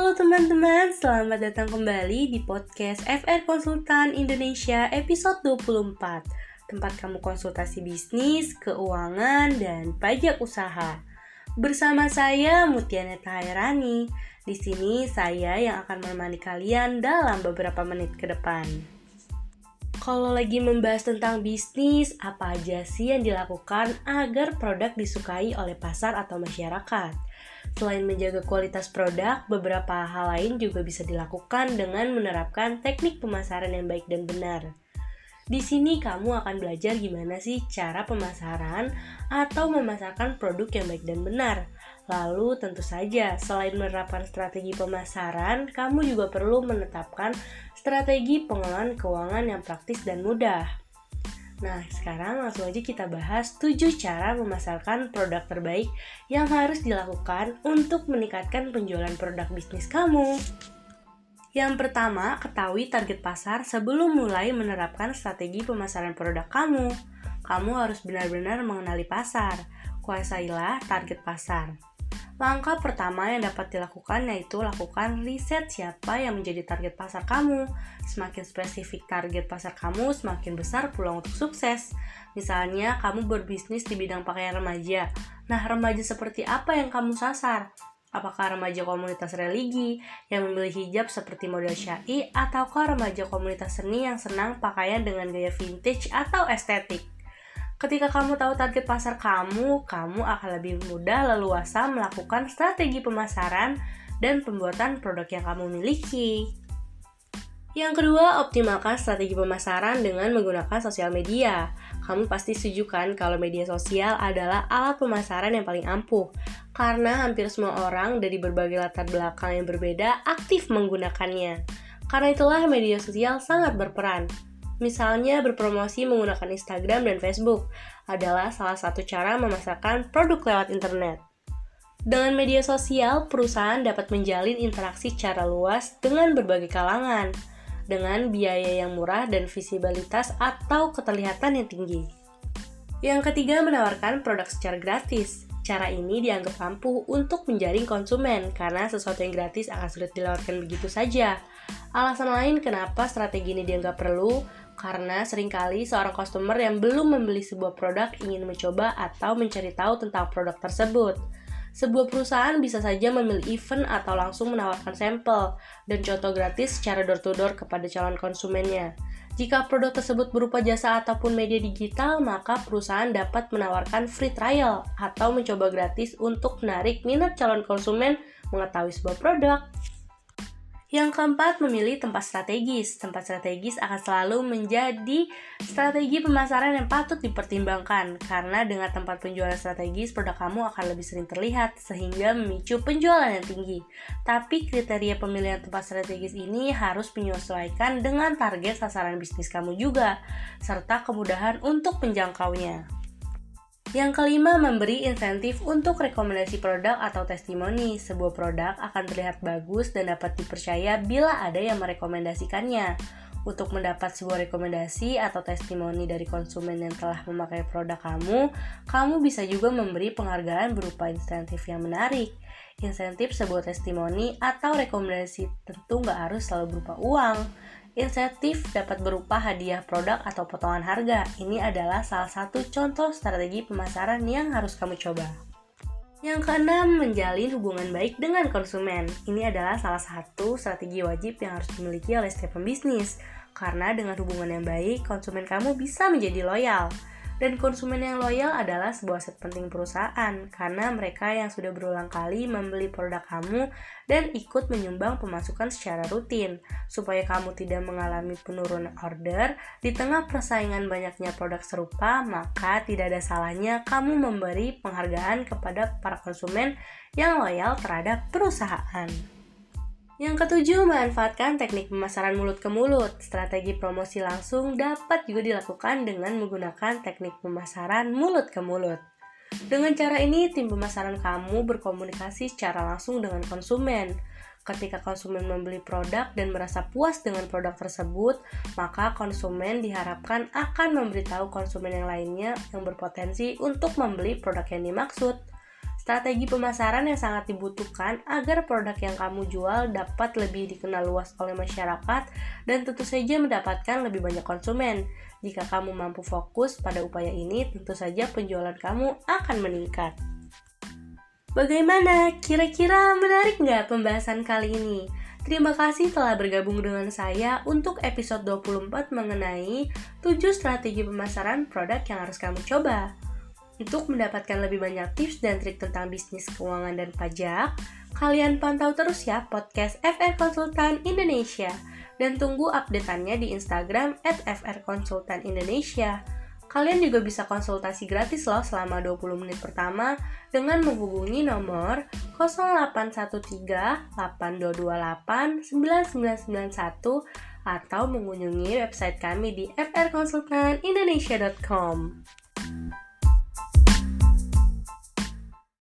Halo teman-teman, selamat datang kembali di podcast FR Konsultan Indonesia episode 24 Tempat kamu konsultasi bisnis, keuangan, dan pajak usaha. Bersama saya Mutiana Tahirani Di sini saya yang akan menemani kalian dalam beberapa menit ke depan. Kalau lagi membahas tentang bisnis, apa aja sih yang dilakukan agar produk disukai oleh pasar atau masyarakat? Selain menjaga kualitas produk, beberapa hal lain juga bisa dilakukan dengan menerapkan teknik pemasaran yang baik dan benar. Di sini kamu akan belajar gimana sih cara pemasaran atau memasarkan produk yang baik dan benar. Lalu tentu saja, selain menerapkan strategi pemasaran, kamu juga perlu menetapkan strategi pengelolaan keuangan yang praktis dan mudah. Nah, sekarang langsung aja kita bahas 7 cara memasarkan produk terbaik yang harus dilakukan untuk meningkatkan penjualan produk bisnis kamu. Yang pertama, ketahui target pasar sebelum mulai menerapkan strategi pemasaran produk kamu. Kamu harus benar-benar mengenali pasar. Kuasailah target pasar. Langkah pertama yang dapat dilakukan yaitu lakukan riset siapa yang menjadi target pasar kamu. Semakin spesifik target pasar kamu, semakin besar peluang untuk sukses. Misalnya, kamu berbisnis di bidang pakaian remaja. Nah, remaja seperti apa yang kamu sasar? Apakah remaja komunitas religi yang memilih hijab seperti model syai ataukah remaja komunitas seni yang senang pakaian dengan gaya vintage atau estetik? Ketika kamu tahu target pasar kamu, kamu akan lebih mudah leluasa melakukan strategi pemasaran dan pembuatan produk yang kamu miliki. Yang kedua, optimalkan strategi pemasaran dengan menggunakan sosial media. Kamu pasti setuju kan kalau media sosial adalah alat pemasaran yang paling ampuh, karena hampir semua orang dari berbagai latar belakang yang berbeda aktif menggunakannya. Karena itulah media sosial sangat berperan. Misalnya berpromosi menggunakan Instagram dan Facebook adalah salah satu cara memasarkan produk lewat internet. Dengan media sosial, perusahaan dapat menjalin interaksi secara luas dengan berbagai kalangan, dengan biaya yang murah dan visibilitas atau keterlihatan yang tinggi. Yang ketiga, menawarkan produk secara gratis. Cara ini dianggap ampuh untuk menjaring konsumen karena sesuatu yang gratis akan sulit dilewatkan begitu saja. Alasan lain kenapa strategi ini dianggap perlu karena sering kali seorang customer yang belum membeli sebuah produk ingin mencoba atau mencari tahu tentang produk tersebut. Sebuah perusahaan bisa saja memilih event atau langsung menawarkan sampel dan contoh gratis secara door-to-door kepada calon konsumennya. Jika produk tersebut berupa jasa ataupun media digital, maka perusahaan dapat menawarkan free trial atau mencoba gratis untuk menarik minat calon konsumen mengetahui sebuah produk. Yang keempat, memilih tempat strategis. Tempat strategis akan selalu menjadi strategi pemasaran yang patut dipertimbangkan karena dengan tempat penjualan strategis produk kamu akan lebih sering terlihat sehingga memicu penjualan yang tinggi. Tapi kriteria pemilihan tempat strategis ini harus menyesuaikan dengan target sasaran bisnis kamu juga serta kemudahan untuk menjangkaunya. Yang kelima, memberi insentif untuk rekomendasi produk atau testimoni. Sebuah produk akan terlihat bagus dan dapat dipercaya bila ada yang merekomendasikannya. Untuk mendapat sebuah rekomendasi atau testimoni dari konsumen yang telah memakai produk kamu, kamu bisa juga memberi penghargaan berupa insentif yang menarik. Insentif sebuah testimoni atau rekomendasi tentu nggak harus selalu berupa uang Insentif dapat berupa hadiah produk atau potongan harga. Ini adalah salah satu contoh strategi pemasaran yang harus kamu coba. Yang keenam, menjalin hubungan baik dengan konsumen. Ini adalah salah satu strategi wajib yang harus dimiliki oleh setiap pembisnis. Karena dengan hubungan yang baik, konsumen kamu bisa menjadi loyal. Dan konsumen yang loyal adalah sebuah aset penting perusahaan karena mereka yang sudah berulang kali membeli produk kamu dan ikut menyumbang pemasukan secara rutin. Supaya kamu tidak mengalami penurunan order di tengah persaingan banyaknya produk serupa, maka tidak ada salahnya kamu memberi penghargaan kepada para konsumen yang loyal terhadap perusahaan. Yang ketujuh, manfaatkan teknik pemasaran mulut ke mulut. Strategi promosi langsung dapat juga dilakukan dengan menggunakan teknik pemasaran mulut ke mulut. Dengan cara ini, tim pemasaran kamu berkomunikasi secara langsung dengan konsumen. Ketika konsumen membeli produk dan merasa puas dengan produk tersebut, maka konsumen diharapkan akan memberitahu konsumen yang lainnya yang berpotensi untuk membeli produk yang dimaksud. Strategi pemasaran yang sangat dibutuhkan agar produk yang kamu jual dapat lebih dikenal luas oleh masyarakat dan tentu saja mendapatkan lebih banyak konsumen. Jika kamu mampu fokus pada upaya ini, tentu saja penjualan kamu akan meningkat. Bagaimana? Kira-kira menarik nggak pembahasan kali ini? Terima kasih telah bergabung dengan saya untuk episode 24 mengenai 7 strategi pemasaran produk yang harus kamu coba. Untuk mendapatkan lebih banyak tips dan trik tentang bisnis keuangan dan pajak, kalian pantau terus ya podcast FR Konsultan Indonesia dan tunggu updateannya di Instagram at FR Konsultan Indonesia. Kalian juga bisa konsultasi gratis loh selama 20 menit pertama dengan menghubungi nomor 0813-8228-9991 atau mengunjungi website kami di frkonsultanindonesia.com.